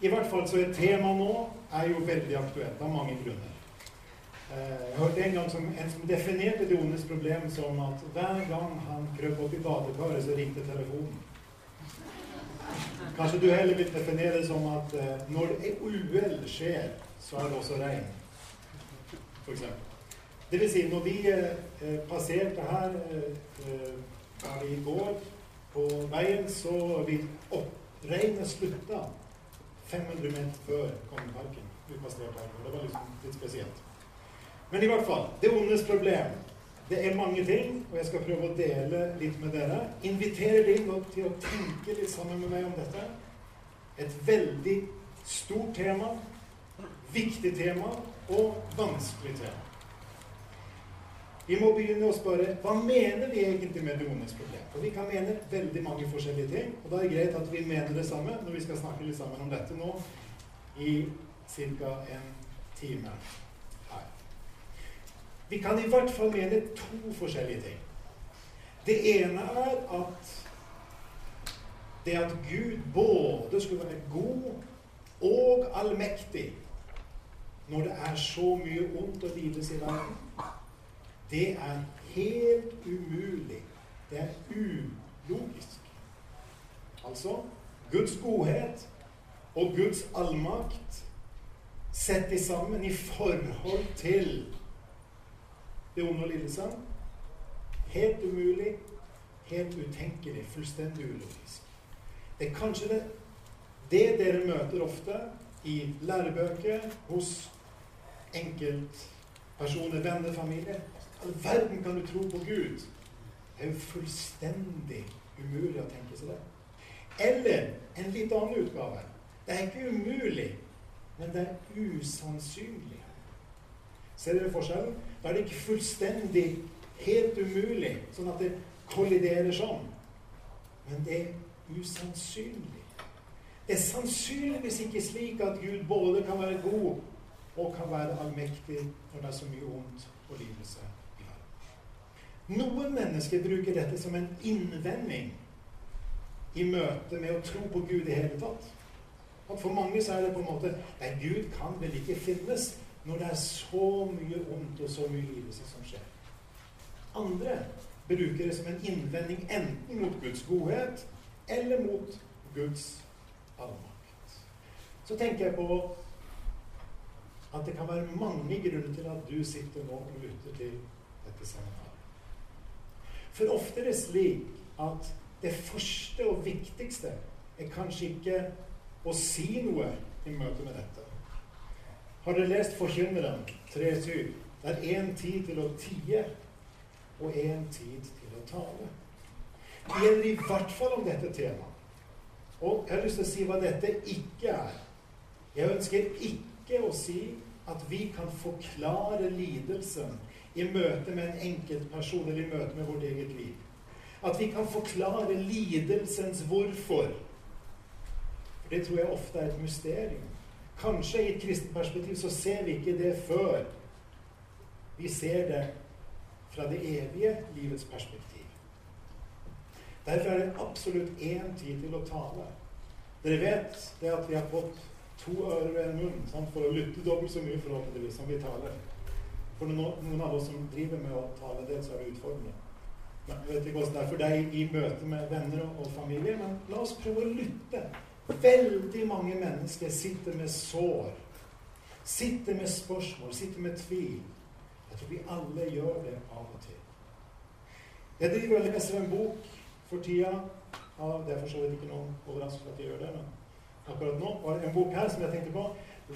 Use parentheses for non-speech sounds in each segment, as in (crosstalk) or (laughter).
I hvert fall så er temaet nå er jo veldig aktuelt av mange grunner. Eh, Jeg hørte en gang som, en som definerte det ondes problem som at hver gang han krøp opp i badekaret, så ringte telefonen. Kanskje du heller vil definere det som at eh, når et uhell skjer, så er det også regn. For eksempel. Det vil si, når vi eh, eh, passerte her eh, eh, i går på veien, så vil regnet slutta 500 meter før Kongeparken. Vi passerte her. Det var liksom litt spesielt. Men i hvert fall, det ondes problem. Det er mange ting, og jeg skal prøve å dele litt med dere. Invitere dere til å tenke litt sammen med meg om dette. Et veldig stort tema, viktig tema og vanskelig tema. Vi må begynne å spørre hva mener vi egentlig med det ondes problem? For vi kan mene veldig mange forskjellige ting, og da er det greit at vi mener det samme når vi skal snakke litt sammen om dette nå i ca. en time her. Vi kan i hvert fall mene to forskjellige ting. Det ene er at det at Gud både skulle være god og allmektig når det er så mye ondt og lidelse i verden, det er helt umulig. Det er ulogisk. Altså Guds godhet og Guds allmakt sett sammen i forhold til det onde og lidelsen. Helt umulig, helt utenkelig, fullstendig ulogisk. Det er kanskje det, det dere møter ofte i lærebøker hos enkeltpersoner, venner, familie. All verden kan du tro på Gud? Det er jo fullstendig umulig å tenke seg det. Eller en litt annen utgave. Det er ikke umulig, men det er usannsynlig. Ser dere forskjellen? Da er det ikke fullstendig helt umulig, sånn at det kolliderer sånn. Men det er usannsynlig. Det er sannsynligvis ikke slik at Gud både kan være god og kan være allmektig når det er så mye ondt og lidelse. Noen mennesker bruker dette som en innvending i møte med å tro på Gud i hele tatt. At For mange så er det på en måte Nei, Gud kan vel ikke finnes når det er så mye vondt og så mye lidelse som skjer. Andre bruker det som en innvending enten mot Guds godhet eller mot Guds allmakt. Så tenker jeg på at det kan være mange grunner til at du sitter nå og lytter til dette seminaret. For ofte er det slik at det første og viktigste er kanskje ikke å si noe i møte med dette. Har dere lest Forkynneren 3.7? Det er én tid til å tie og én tid til å tale. Det gjelder i hvert fall om dette temaet. Og jeg har lyst til å si hva dette ikke er. Jeg ønsker ikke å si at vi kan forklare lidelsen i møte med en enkeltperson eller i møte med vårt eget liv. At vi kan forklare lidelsens hvorfor. For det tror jeg ofte er et mysterium. Kanskje i et kristent perspektiv så ser vi ikke det før vi ser det fra det evige livets perspektiv. Derfor er det absolutt én tid til å tale. Dere vet det at vi har fått to ører ved en munn sant, for å lytte dobbelt så mye forhåpentligvis som vi taler. For noen, av oss som driver med å tale det, så er det utfordrende. Men jeg vet ikke hvordan det er for deg i møte med venner og familie, men la oss prøve å lytte. Veldig mange mennesker sitter med sår. Sitter med spørsmål, sitter med tvil. Jeg tror vi alle gjør det av og til. Jeg driver og leser en bok for tida. Ja, det er for så vidt ikke noen overraskelse at jeg gjør det, men akkurat nå var det en bok her som jeg tenkte på.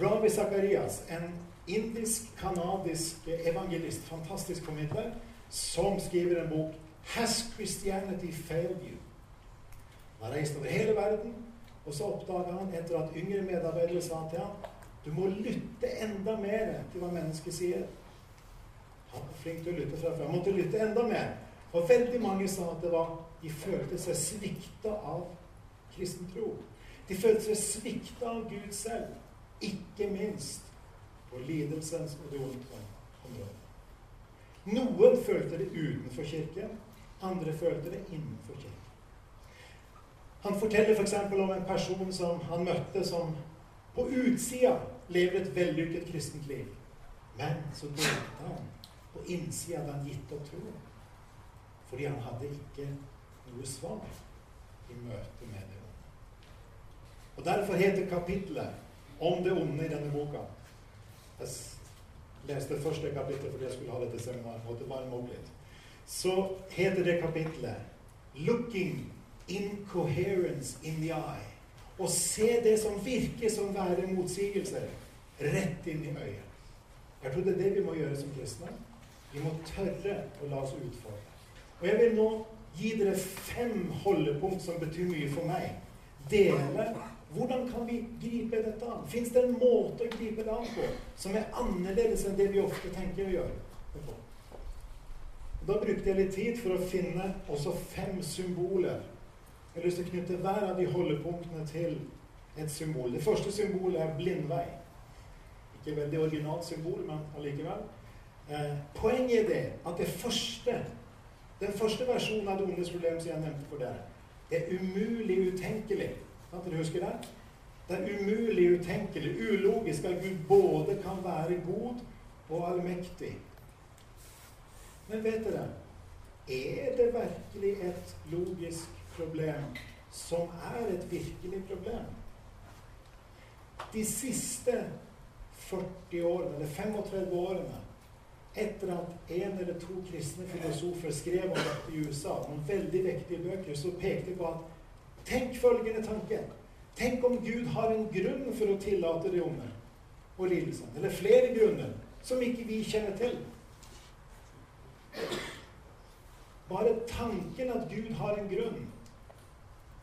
Ravi Zakarias, en indisk-kanadisk evangelist, fantastisk formidler, som skriver en bok 'Has Christianity Failed You?' Han har reist over hele verden Og så oppdaga han etter at yngre medarbeidere sa til ham du må lytte enda mer til hva mennesket sier. Han var flink til å lytte fra før. Han måtte lytte enda mer. Og veldig mange sa at det var, de følte seg svikta av kristen tro. De følte seg svikta av Gud selv, ikke minst på lidelsens og det onde området. Noen følte det utenfor kirken, andre følte det innenfor kirken. Han forteller f.eks. For om en person som han møtte, som på utsida lever et vellykket kristent liv. Men så døde han. På innsida hadde han gitt opp troen. Fordi han hadde ikke noe svar i møte med det onde. Og Derfor heter kapitlet om det onde i denne boka Jeg leste første kapittel fordi jeg skulle ha dette seminaret. og det var litt. Så heter det kapitlet 'Looking incoherence in the eye'. Å se det som virker som være motsigelser, rett inn i øyet. Jeg tror det er det vi må gjøre som kristne. Vi må tørre å la oss utfordre. Og jeg vil nå gi dere fem holdepunkt som betyr mye for meg. Dele hvordan kan vi gripe dette an? Fins det en måte å gripe det an på som er annerledes enn det vi ofte tenker å gjøre? Da brukte jeg litt tid for å finne også fem symboler. Jeg har lyst til å knytte hver av de holdepunktene til et symbol. Det første symbolet er blindvei. Ikke veldig originalt symbol, men allikevel. Eh, poenget er det at det første, den første versjonen av det ondes problem som jeg nevnte for dere, er umulig utenkelig. Kan dere huske det? Det er umulig utenkelig, ulogisk, at Gud både kan være god og allmektig. Men vet dere, er det virkelig et logisk problem som er et virkelig problem? De siste 40 årene, eller 35 årene, etter at en eller to kristne filosofer skrev om dette i USA, noen veldig vektige bøker, så pekte på at Tenk følgende tanke. Tenk om Gud har en grunn for å tillate det onde og lidelsen. Eller flere grunner som ikke vi kjenner til. Bare tanken at Gud har en grunn,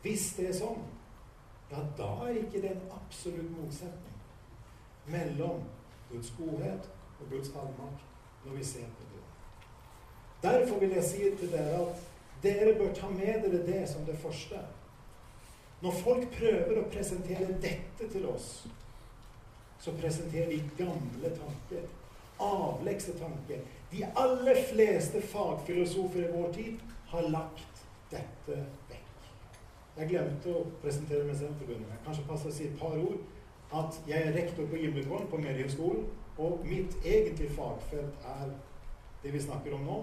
hvis det er sånn, ja, da er ikke det en absolutt motsetning mellom Guds godhet og Guds allmakt når vi ser på det. Derfor vil jeg si til dere at dere bør ta med dere det som det første. Når folk prøver å presentere dette til oss, så presenterer de gamle tanker. Avlekse tanker. De aller fleste fagfilosofer i vår tid har lagt dette vekk. Jeg glemte å presentere meg selv til å Kanskje passer å si et par ord. At jeg er rektor på Gimlekollen, på Mediehøgskolen. Og mitt egentlige fagfelt er det vi snakker om nå.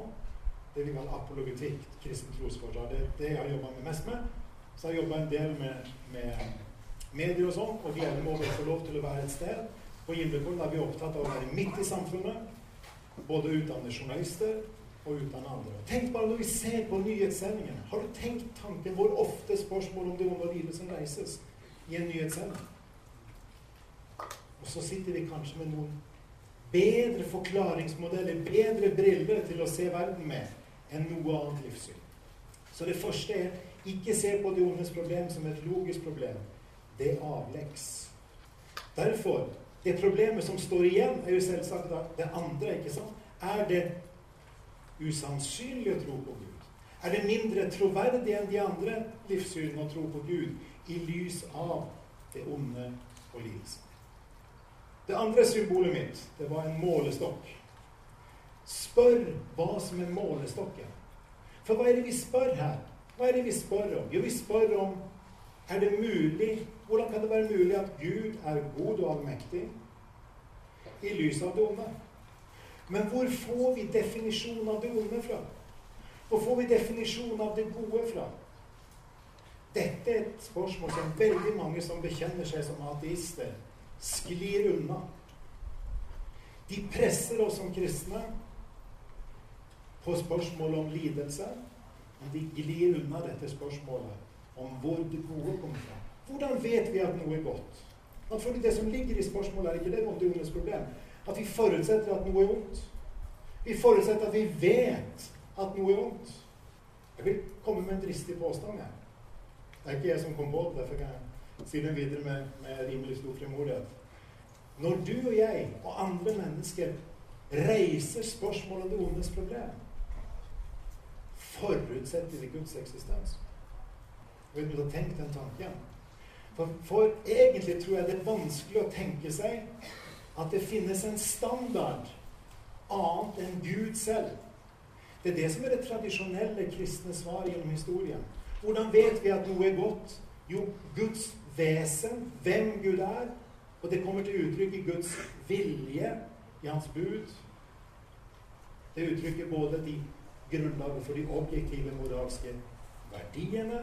Det vi kaller apologetikk, kristen trosforsvar. Det det jeg har jobba mest med. Så jeg jobba en del med, med, medier og sånn, og gleder meg over å få lov til å være et sted. På Gimlekollen er vi opptatt av å være midt i samfunnet. Både utdanne journalister og utdanne andre. Tenk bare når vi ser på nyhetssendingene. Har du tenkt tanken hvor ofte spørsmål om det onde og som reises i en nyhetssending? Og så sitter vi kanskje med noen bedre forklaringsmodeller, bedre briller til å se verden med enn noe annet livssyn. Så det første er ikke se på det ondes problem som et logisk problem. Det er avleggs. Derfor det problemet som står igjen, er jo selvsagt det andre. ikke sant? Er det usannsynlig å tro på Gud? Er det mindre troverdig enn de andre livssynene å tro på Gud i lys av det onde og lidelsen? Det andre symbolet mitt, det var en målestokk. Spør hva som er målestokken. For hva er det vi spør her? Hva er det vi spør om? Jo, vi spør om er det mulig Hvordan kan det være mulig at Gud er god og allmektig i lys av det onde? Men hvor får vi definisjonen av det onde fra? Hvor får vi definisjonen av det gode fra? Dette er et spørsmål som veldig mange som bekjenner seg som ateister, sklir unna. De presser oss som kristne på spørsmålet om lidelse, de glir unna dette spørsmålet om hvor det gode kommer fra. Hvordan vet vi at noe er godt? At fordi Det som ligger i spørsmålet, er ikke det vonde underes problem. At vi forutsetter at noe er ondt. Vi forutsetter at vi vet at noe er ondt. Jeg vil komme med en dristig påstand. her. Det er ikke jeg som kom på det. Derfor kan jeg si den videre med, med rimelig stor frimodighet. Når du og jeg og andre mennesker reiser spørsmålet om det ondes problem, forutsetter vi Guds eksistens. Vet ha tenkt den tanken. For, for egentlig tror jeg det er vanskelig å tenke seg at det finnes en standard annet enn Gud selv. Det er det som er det tradisjonelle kristne svaret gjennom historien. Hvordan vet vi at noe er godt? Jo, Guds vesen, hvem Gud er. Og det kommer til uttrykk i Guds vilje, i hans bud. Det uttrykker både de grunnlaget for de objektive moralske verdiene,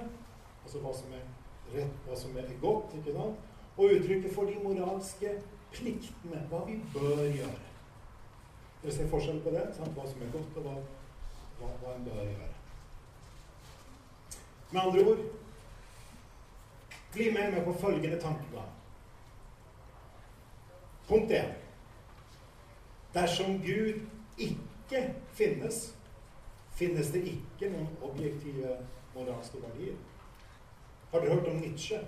altså hva som er rett, hva som er godt, ikke sant? og uttrykket for de moralske pliktene, hva vi bør gjøre. Dere ser forskjell på det? Sant? Hva som er godt, og hva, hva, hva en bør gjøre. Med andre ord bli med meg på følgende tankegang. Punkt 1. Dersom Gud ikke finnes, finnes det ikke noen objektive moralske verdier. Har dere hørt om Nietzsche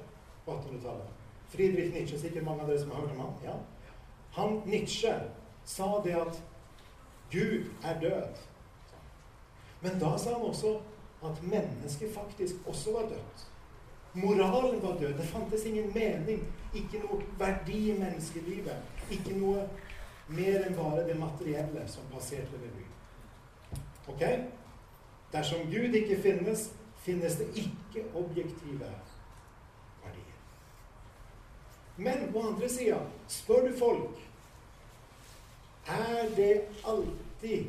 på 1800-tallet? Friedrich Nietzsche, sikkert mange av dere som har hørt om han. Ja. Han Nietzsche sa det at Gud er død. Men da sa han også at mennesket faktisk også var dødt. Moralen var død. Det fantes ingen mening, ikke noe verdi i menneskelivet. Ikke noe mer enn bare det materielle som passerte revy. Ok? Dersom Gud ikke finnes, finnes det ikke objektive verdier. Men på andre sida, spør du folk er det alltid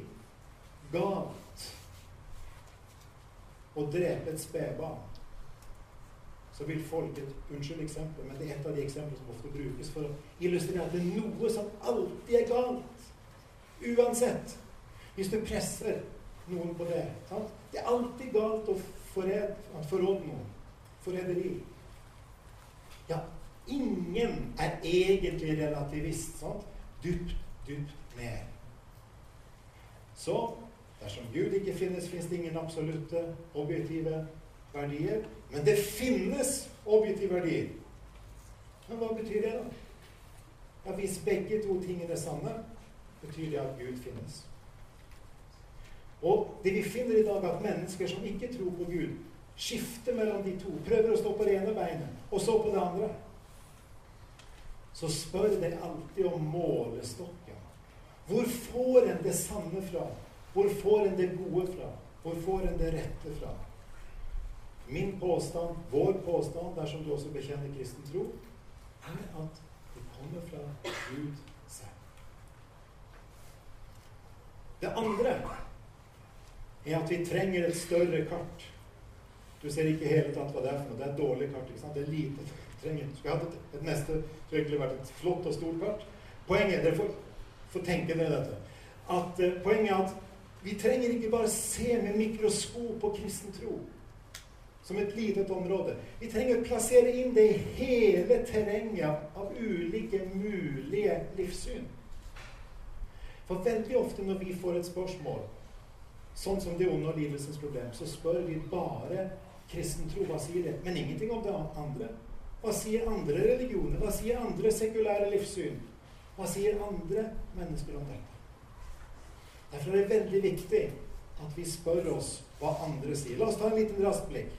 galt å drepe et spedbarn? Så vil folk et Unnskyld eksempel, men det er et av de eksemplene som ofte brukes for å illustrere at det er noe som alltid er galt. Uansett. Hvis du presser noen på det. Sant? Det er alltid galt å forråde noen. Forræderi. Ja, ingen er egentlig relativist. Sant? Dypt, dypt ned. Så dersom Gud ikke finnes, finnes det ingen absolutte, objektive verdier. Men det finnes objektive verdier. Men hva betyr det, da? Ja, Hvis begge to tingene er sanne, betyr det at Gud finnes. Og det vi finner i dag, at mennesker som ikke tror på Gud, skifter mellom de to. Prøver å stå på det ene beinet, og så på det andre. Så spør de alltid om målestokken. Hvor får en det sanne fra? Hvor får en det gode fra? Hvor får en det rette fra? Min påstand, vår påstand, dersom du også bekjenner kristen tro, er at det kommer fra Gud selv. Det andre er at vi trenger et større kart. Du ser ikke hele tatt hva det er for noe. Det er et dårlig kart. ikke sant? Det er lite. Trenger. Skulle hatt et, et neste skulle egentlig vært et flott og stort kart. Poenget Dere får, får tenke dere dette. At, uh, poenget er at vi trenger ikke bare se med mikroskop på kristen tro som et litet område. Vi trenger å plassere inn det i hele terrenget av ulike mulige livssyn. For veldig ofte når vi får et spørsmål, sånn som det onde og lidelsens problem, så spør vi bare kristen tro. Hva sier det? Men ingenting om det andre. Hva sier andre religioner? Hva sier andre sekulære livssyn? Hva sier andre mennesker om dette? Derfor er det veldig viktig at vi spør oss hva andre sier. La oss ta en liten rask blikk.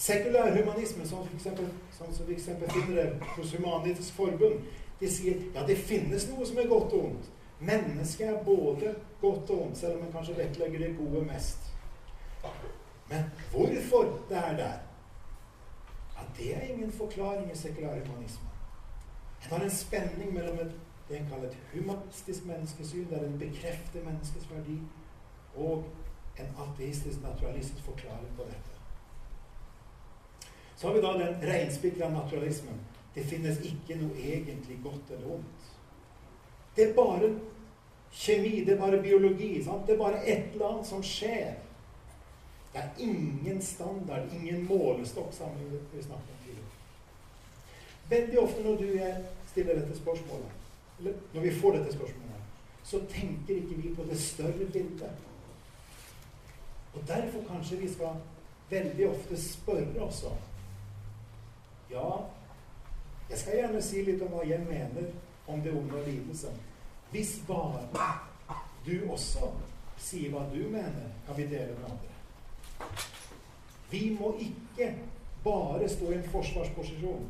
Sekulær humanisme, som sånn som finner det hos Humanitisk Forbund, de sier ja, det finnes noe som er godt og ondt. Mennesket er både godt og ondt, selv om man kanskje vektlegger det gode mest. Men hvorfor det er der, ja, det er ingen forklaring i sekulær humanisme. En har en spenning mellom et, det en kaller et humanistisk menneskesyn, der en bekrefter menneskets verdi, og en ateistisk, naturalistisk forklaring på dette. Så har vi da den reinspikra naturalismen. Det finnes ikke noe egentlig godt eller ondt. Det er bare kjemi, det er bare biologi. Sant? Det er bare et eller annet som skjer. Det er ingen standard, ingen målestokk sammenlignet vi snakket om tidligere. Veldig ofte når du stiller dette spørsmålet, eller når vi får dette spørsmålet, så tenker ikke vi på det større bildet. Og derfor kanskje vi skal veldig ofte spørre oss om Ja, jeg skal gjerne si litt om hva jeg mener om det onde og lidelsen. Hvis bare du også sier hva du mener, kan vi dele med andre. Vi må ikke bare stå i en forsvarsposisjon.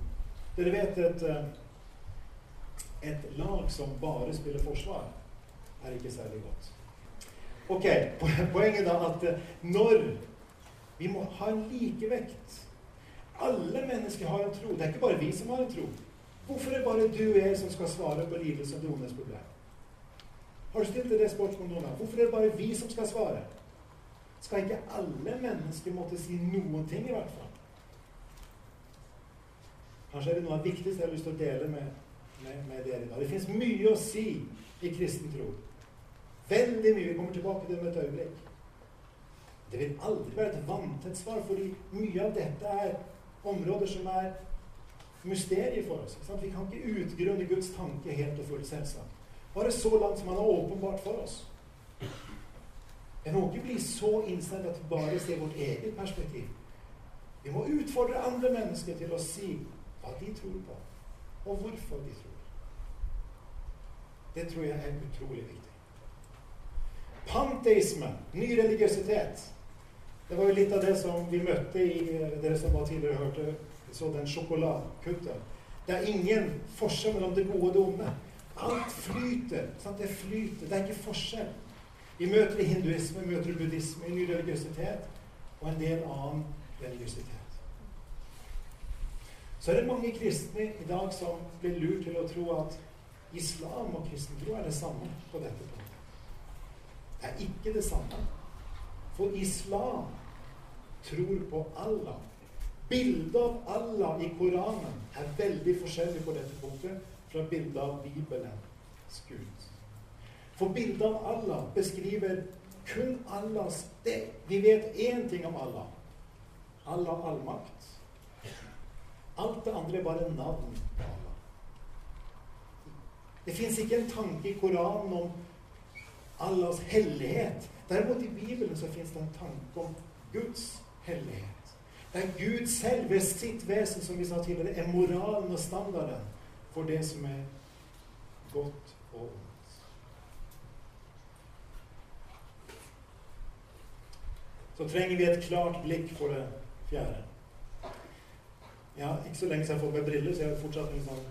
Dere vet et, eh, et lag som bare spiller forsvar, er ikke særlig godt. Ok, Poenget da at eh, når vi må ha en likevekt Alle mennesker har en tro. Det er ikke bare vi som har en tro. Hvorfor er det bare du og jeg som skal svare på livets og det ondes problem? Har du stilt deg det spørsmålet noen gang? Hvorfor er det bare vi som skal svare? Skal ikke alle mennesker måtte si noen ting, i hvert fall? Kanskje er det noe av det viktigste jeg har lyst til å dele med, med, med dere i dag. Det fins mye å si i kristen tro. Veldig mye. Vi kommer tilbake til det med et øyeblikk. Det vil aldri være et vanntett svar, fordi mye av dette er områder som er mysterier for oss. Vi kan ikke utgrunne Guds tanke helt og fullt, selvsagt. Bare så langt som han har åpenbart for oss. En må ikke bli så innstilt at vi bare ser vårt eget perspektiv. Vi må utfordre andre mennesker til å si hva de tror på, og hvorfor de tror. Det tror jeg er utrolig viktig. Panteisme, ny religiøsitet. Det var jo litt av det som vi møtte i dere som var tidligere hørte så den sjokoladekuttet. Det er ingen forskjell mellom det gode og det onde. Alt flyter. Sant? Det flyter. Det er ikke forskjell. Vi møter i hinduisme, møter i buddhisme, i ny religiøsitet og en del annen religiøsitet. Så er det mange kristne i dag som blir lurt til å tro at islam og kristen tro er det samme på dette punktet. Det er ikke det samme. For islam tror på Allah. Bildet av Allah i Koranen er veldig forskjellig på dette punktet fra bildet av Bibelens Gud. For bildet av Allah beskriver kun Allahs det. Vi vet én ting om Allah. Allah har allmakt. Alt det andre er bare navn på Allah. Det fins ikke en tanke i Koranen om Allahs hellighet. Derimot i Bibelen så fins det en tanke om Guds hellighet. Det er Gud selv ved sitt vesen, som vi sa tidligere, er moralen og standarden for det som er godt og ondt. Så trenger vi et klart blikk for det fjerde. Ja, ikke så lenge siden jeg har fått meg briller, så jeg har fortsatt en sånn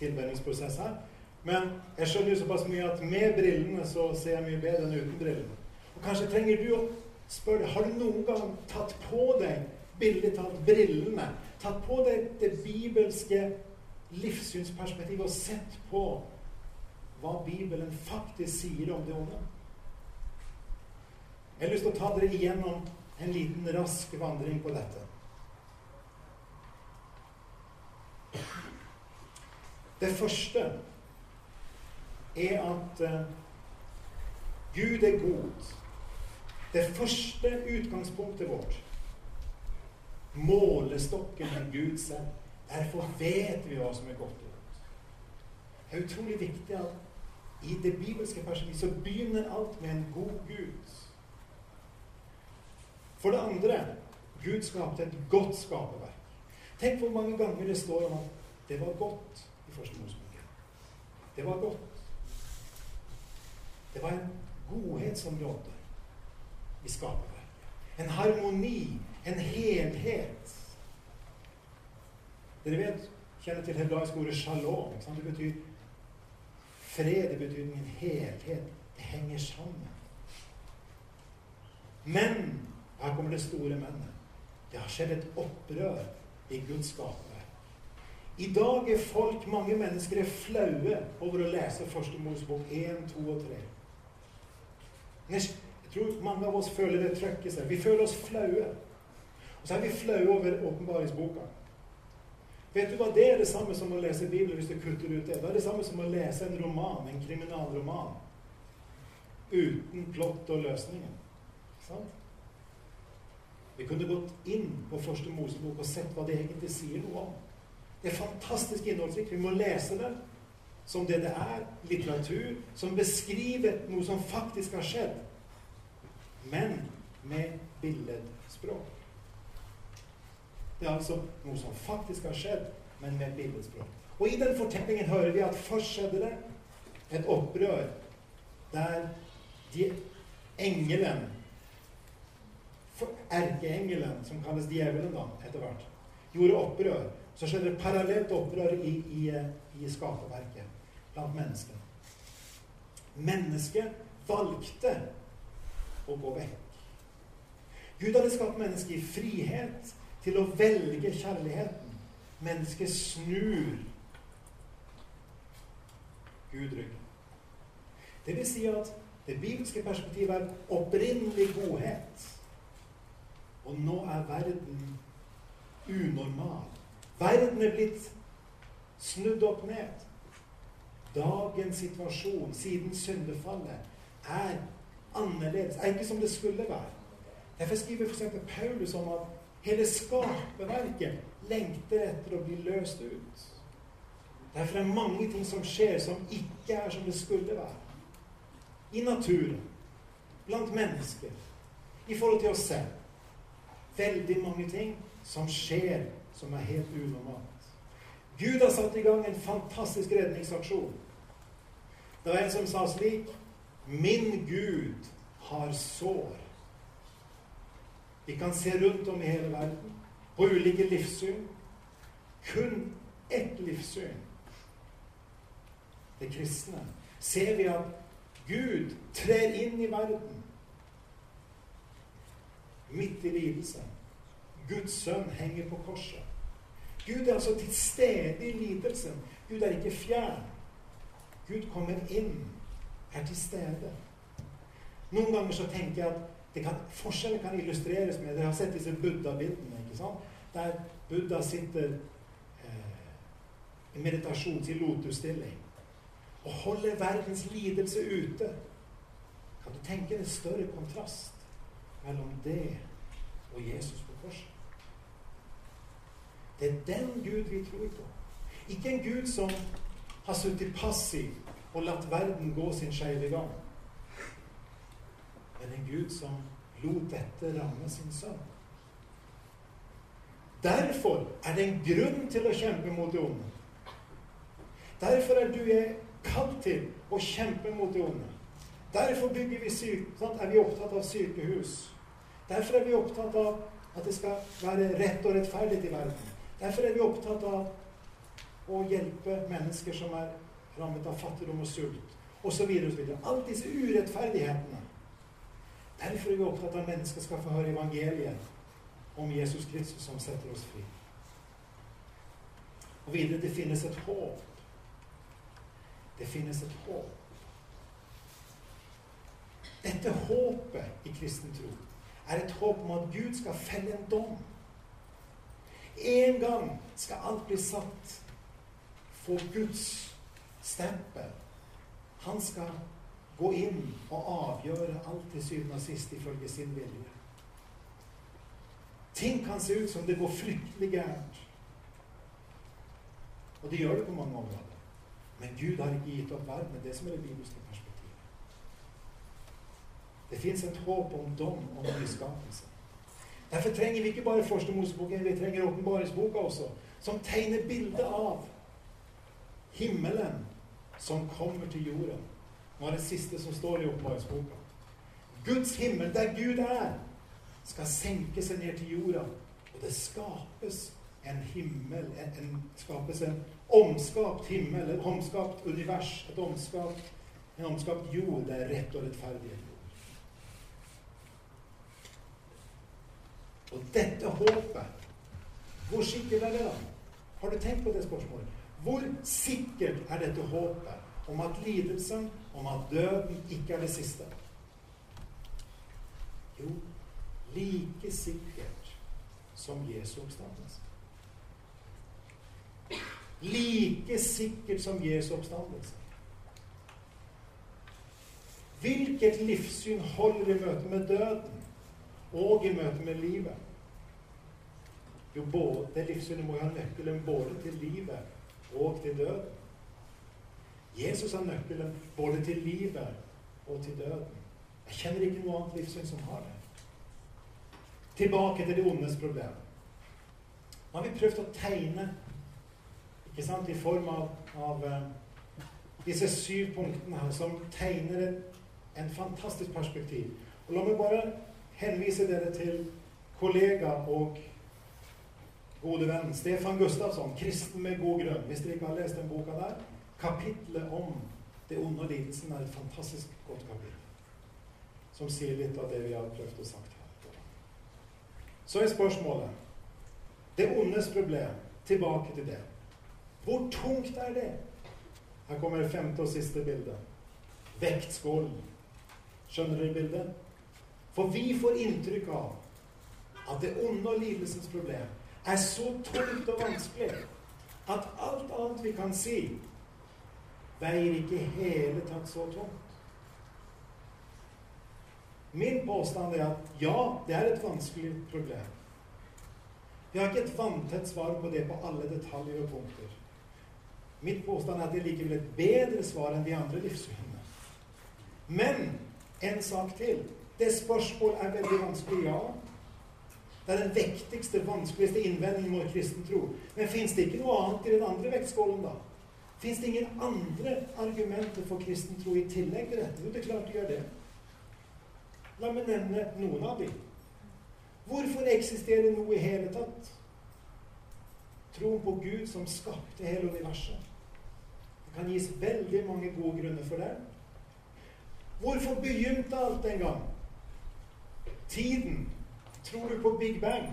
tilvenningsprosess her. Men jeg skjønner jo såpass mye at med brillene så ser jeg mye bedre enn uten brillene. Og kanskje trenger du å spørre Har du noen gang tatt på deg billig talt brillene, tatt på deg det bibelske livssynsperspektivet og sett på hva Bibelen faktisk sier om det onde? Jeg har lyst til å ta dere igjennom en liten, rask vandring på dette. Det første er at uh, Gud er god. Det første utgangspunktet vårt, målestokken er Gud selv. Derfor vet vi hva som er godt og vondt. Det er utrolig viktig at i det bibelske perspektivet så begynner alt med en god Gud. For det andre Gud skapte et godt skaperverk. Tenk hvor mange ganger det står om at det var godt i første Mosebok. Det var godt. Det var en godhet som rådde i skaperverket. En harmoni, en helhet. Dere vet, kjenner til hebraisk ordet shalom. Det betyr fred i betydningen helhet. Det henger sammen. Men her kommer det store mennet. Det har skjedd et opprør i Guds skaperverk. I dag er folk, mange mennesker, er flaue over å lese Første Mosebok 1, 2 og 3. Jeg tror mange av oss føler det trøkket seg. Vi føler oss flaue. Og så er vi flaue over åpenbaringsboka. Vet du hva? Det er det samme som å lese Bibelen hvis du kutter ut det. Det er det samme som å lese en roman, en kriminalroman, uten plott og løsninger. Sant? Vi kunne gått inn på første Mosebok og sett hva det egentlig sier noe om. Det er fantastisk innholdsrikt. Vi må lese det som det det er, litteratur, som beskriver noe som faktisk har skjedd men med billedspråk. Det er altså noe som faktisk har skjedd, men med billedspråk. Og i den fortellingen hører vi at først skjedde det et opprør der de engelen Erkeengelen, som kalles djevelen da, etter hvert, gjorde opprør. Så skjedde det parallelt opprør i, i, i skaperverket blant menneskene. Mennesket valgte å gå vekk. Gud hadde skapt mennesket i frihet til å velge kjærligheten. Mennesket snur Gud ryggen. Det vil si at det bibelske perspektivet er opprinnelig godhet. Og nå er verden unormal. Verden er blitt snudd opp ned. Dagens situasjon siden syndefallet er annerledes. Er ikke som det skulle være. Derfor skriver f.eks. Paulus om at hele skaperverket lengter etter å bli løst ut. Derfor er det mange ting som skjer, som ikke er som det skulle være. I naturen, blant mennesker, i forhold til oss selv. Veldig mange ting som skjer som er helt unormalt. Gud har satt i gang en fantastisk redningsaksjon. Det var en som sa slik Min Gud har sår. Vi kan se rundt om i hele verden, på ulike livssyn. Kun ett livssyn, det kristne, ser vi at Gud trer inn i verden midt i lidelsen. Guds sønn henger på korset. Gud er altså til stede i lidelsen. Gud er ikke fjern. Gud kommer inn, er til stede. Noen ganger så tenker jeg at kan, forskjellen kan illustreres med Dere har sett disse buddha-bildene. ikke sant? Der Buddha sitter eh, i meditasjon, i lotusstilling, og holder verdens lidelse ute. Kan du tenke deg større kontrast mellom det og Jesus på korset? Det er den Gud vi tror på. Ikke en Gud som har sittet passiv og latt verden gå sin skeive gang. Men en Gud som lot dette ramme sin sønn. Derfor er det en grunn til å kjempe mot det onde. Derfor er du jeg kalt til å kjempe mot det onde. Derfor bygger vi syk, sant? er vi opptatt av sykehus. Derfor er vi opptatt av at det skal være rett og rettferdig i verden. Derfor er vi opptatt av å hjelpe mennesker som er rammet av fattigdom og sult, osv. Alle disse urettferdighetene. Derfor er vi opptatt av at mennesker skal få høre evangeliet om Jesus Kristus som setter oss fri. Og videre det finnes et håp. Det finnes et håp. Dette håpet i kristen tro er et håp om at Gud skal felle en dom en gang skal alt bli satt for Guds stempel. Han skal gå inn og avgjøre alt til syvende og sist ifølge sin vilje. Ting kan se ut som det går fryktelig gærent. Og det gjør det på mange områder. Men Gud har ikke gitt opp verden. Det som er det bibelske perspektivet. Det fins et håp om dom og nyskapelse. Derfor trenger vi ikke bare Første Moseboken, vi trenger Åpenbaringsboka også, som tegner bildet av himmelen som kommer til jorda. Nå er det siste som står i Åpenbaringsboka. Guds himmel, der Gud er, skal senke seg ned til jorda. Og det skapes en himmel, en, en skapes en omskapt himmel, et omskapt univers, et omskapt, en omskapt jord det er rett og rettferdig. Og dette håpet, hvor sikkert er det da? Har du tenkt på det spørsmålet? Hvor sikkert er dette håpet om at lidelsen, om at døden ikke er det siste? Jo, like sikkert som Jesu oppstandelse. Like sikkert som Jesu oppstandelse. Hvilket livssyn holder i møte med døden? og i møte med livet. Jo, både, det livssynet må jo ha nøkkelen både til livet og til døden. Jesus er nøkkelen både til livet og til døden. Jeg kjenner ikke noe annet livssyn som har det. Tilbake til det ondes problem. Nå har vi prøvd å tegne ikke sant, i form av, av uh, disse syv punktene her, som tegner en, en fantastisk perspektiv. Og La meg bare henvise dere til kollega og gode venn Stefan Gustavsson, 'Kristen med god grunn'. Hvis dere ikke har lest den boka der, kapitlet om det onde og lidelsen er et fantastisk godt kapittel. Som sier litt av det vi har prøvd å sagt her. Så er spørsmålet Det ondes problem. Tilbake til det. Hvor tungt er det? Her kommer det femte og siste bildet. Vektskålen. Skjønner dere bildet? For vi får inntrykk av at det onde og lidelsens problem er så tungt og vanskelig at alt annet vi kan si, veier ikke hele tatt så tungt. Min påstand er at ja, det er et vanskelig problem. Vi har ikke et vanntett svar på det på alle detaljer og punkter. Mitt påstand er at det er likevel et bedre svar enn de andre livssynene. Men en sak til. Det spørsmål er veldig vanskelig, ja. Det er den vektigste, vanskeligste innvendingen mot kristen tro. Men fins det ikke noe annet i den andre vektskålen, da? Fins det ingen andre argumenter for kristen tro i tillegg til dette? Jo, det er klart det gjør det. La meg nevne noen av dem. Hvorfor eksisterer noe i hele tatt? Troen på Gud som skapte hele universet. Det kan gis veldig mange gode grunner for det. Hvorfor begynte alt en gang? Tiden. Tror du på Big Bang?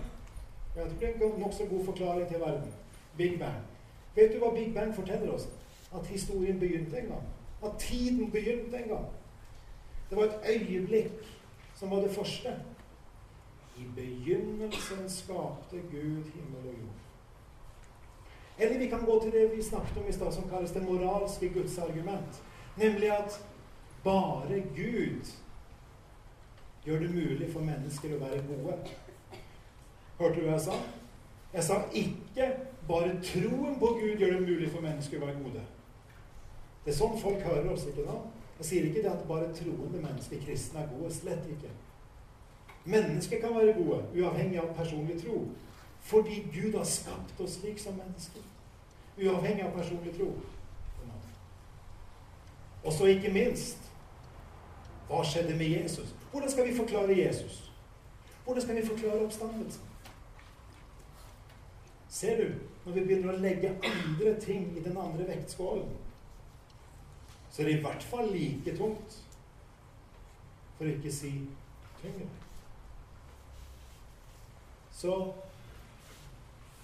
Jeg tror det er en nokså god forklaring til verden. Big Bang. Vet du hva Big Bang forteller oss? At historien begynte en gang. At tiden begynte en gang. Det var et øyeblikk som var det første. I begynnelsen skapte Gud himmel og jord. Eller vi kan gå til det vi snakket om i stad, som kalles det moralske gudsargument. Nemlig at bare Gud gjør det mulig for mennesker å være gode. Hørte du hva jeg sa? Jeg sa ikke bare troen på Gud gjør det mulig for mennesker å være gode. Det er sånn folk hører oss, ikke da? Jeg sier ikke det at bare troende mennesker, kristne, er gode. Slett ikke. Mennesker kan være gode, uavhengig av personlig tro. Fordi Gud har skapt oss slik som mennesker. Uavhengig av personlig tro. Og så ikke minst hva skjedde med Jesus? Hvordan skal vi forklare Jesus? Hvordan skal vi forklare oppstandelsen? Ser du, når vi begynner å legge andre ting i den andre vektskålen, så er det i hvert fall like tungt, for å ikke si tyngre. Så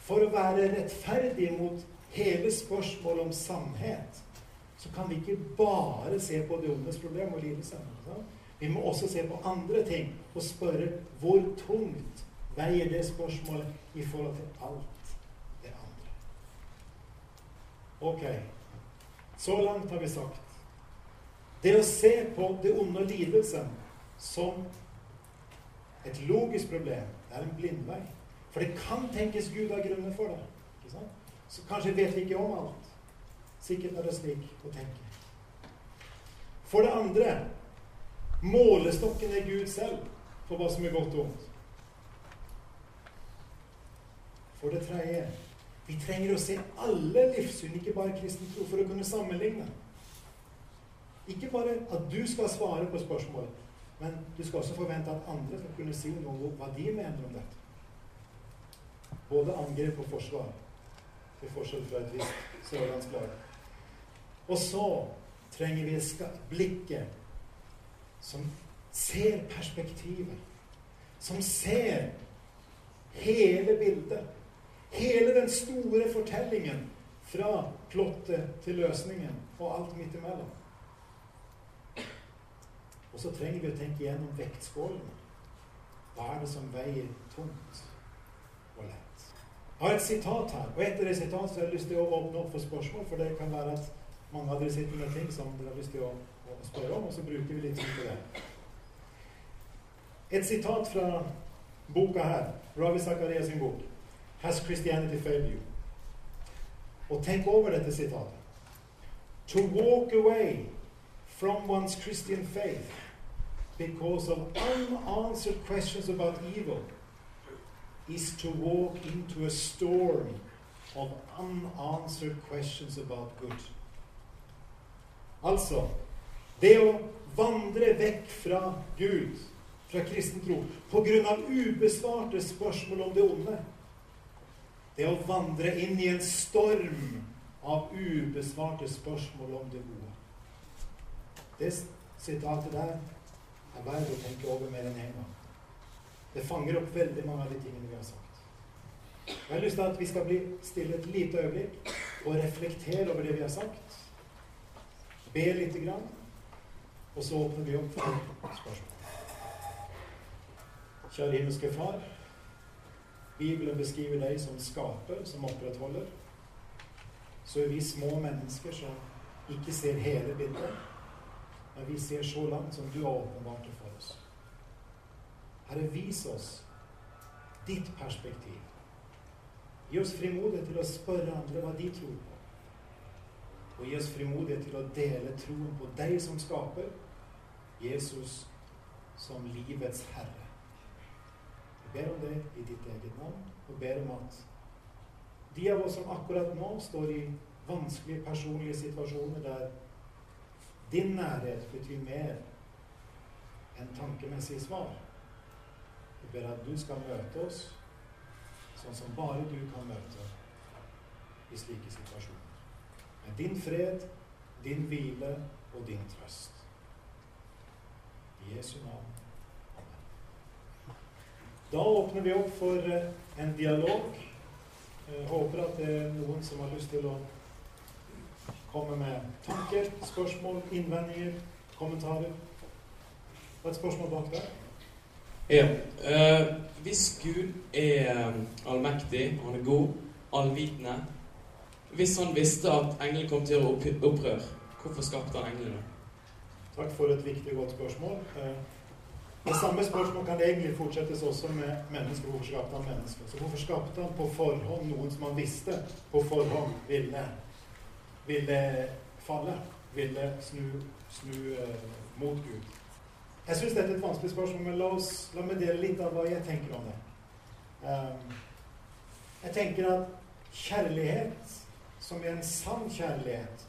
for å være rettferdig mot hele spørsmålet om sannhet, så kan vi ikke bare se på det ondes problem og lidelse. Vi må også se på andre ting og spørre hvor tungt veier det spørsmålet i forhold til alt det andre. Ok, så langt har vi sagt det å se på det onde og lidelsen som et logisk problem, det er en blindvei. For det kan tenkes Gud har grunner for det. Så kanskje vet vi ikke om alt. Sikkert er det slik å tenke. For det andre målestokken er Gud selv for hva som er godt og ondt. For det tredje vi trenger å se alle livssyn, ikke bare kristen tro, for å kunne sammenligne. Ikke bare at du skal svare på spørsmål, men du skal også forvente at andre skal kunne si noe om hva de mener om dette. Både angrep og forsvar, til forskjell fra et visst sørlandslag. Og så trenger vi et blikket som ser perspektivet. Som ser hele bildet. Hele den store fortellingen fra plottet til løsningen og alt midt imellom. Og så trenger vi å tenke gjennom vektskålene. Hva er det som veier tungt og lett? Jeg har et sitat her, og etter det sitatet har jeg lyst til å åpne opp for spørsmål, for det kan være at mange av dere sitter med ting som dere har lyst til å, å spørre om, og så bruker vi litt tid på det. Et sitat fra boka her, Ravi Zakaria sin bok, 'Has Christianity Failed You?' Og tenk over dette sitatet. To walk away from one's Christian faith because of unanswered questions about evil is to walk into a storm of unanswered questions about good. Altså det å vandre vekk fra Gud, fra kristen tro, pga. ubesvarte spørsmål om det onde. Det å vandre inn i en storm av ubesvarte spørsmål om det gode. Det sitatet der er verdt å tenke over mer enn én en gang. Det fanger opp veldig mange av de tingene vi har sagt. Jeg har lyst til at vi skal bli stille et lite øyeblikk og reflektere over det vi har sagt. Be lite grann, og så åpner vi opp for spørsmål. Kjære himmelske Far. Bibelen beskriver deg som skaper, som opprettholder. Så er vi små mennesker som ikke ser hele bildet, men vi ser så langt som du har åpenbart det for oss. Herre, vis oss ditt perspektiv. Gi oss frimodighet til å spørre andre hva de tror på. Og gi oss frimodighet til å dele troen på deg som skaper, Jesus som livets herre. Ber om det i ditt eget navn, og ber om at de av oss som akkurat nå står i vanskelige personlige situasjoner der din nærhet betyr mer enn tankemessige svar. Vi ber at du skal møte oss sånn som bare du kan møte i slike situasjoner. Med din fred, din hvile og din trøst. I Jesu navn. Da åpner vi opp for eh, en dialog. Jeg håper at det er noen som har lyst til å komme med tanker, spørsmål, innvendinger, kommentarer. Og et spørsmål bak der? Ja. Eh, hvis Gud er allmektig, han er god, allvitende Hvis han visste at englene kom til å opprør, hvorfor skapte han englene? Takk for et viktig og godt spørsmål. Eh, det samme spørsmål kan egentlig fortsettes også med mennesker. Hvorfor skapte han mennesker? Så hvorfor skapte han på forhånd noen som han visste på forhånd ville, ville falle? Ville snu, snu uh, mot Gud? Jeg syns dette er et vanskelig spørsmål, men la, oss, la meg dele litt av hva jeg tenker om det. Um, jeg tenker at kjærlighet, som er en sann kjærlighet,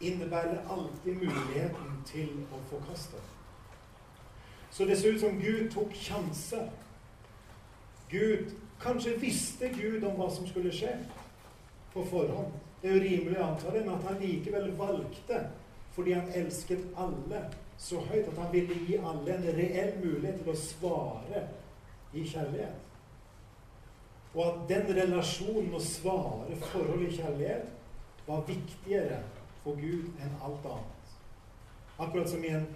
innebærer alltid muligheten til å forkaste. Så det ser ut som Gud tok sjanser. Gud Kanskje visste Gud om hva som skulle skje på forhånd. Det er jo rimelig å anta det, men at han likevel valgte, fordi han elsket alle så høyt, at han ville gi alle en reell mulighet til å svare i kjærlighet. Og at den relasjonen å svare forhold i kjærlighet var viktigere for Gud enn alt annet. Akkurat som i en,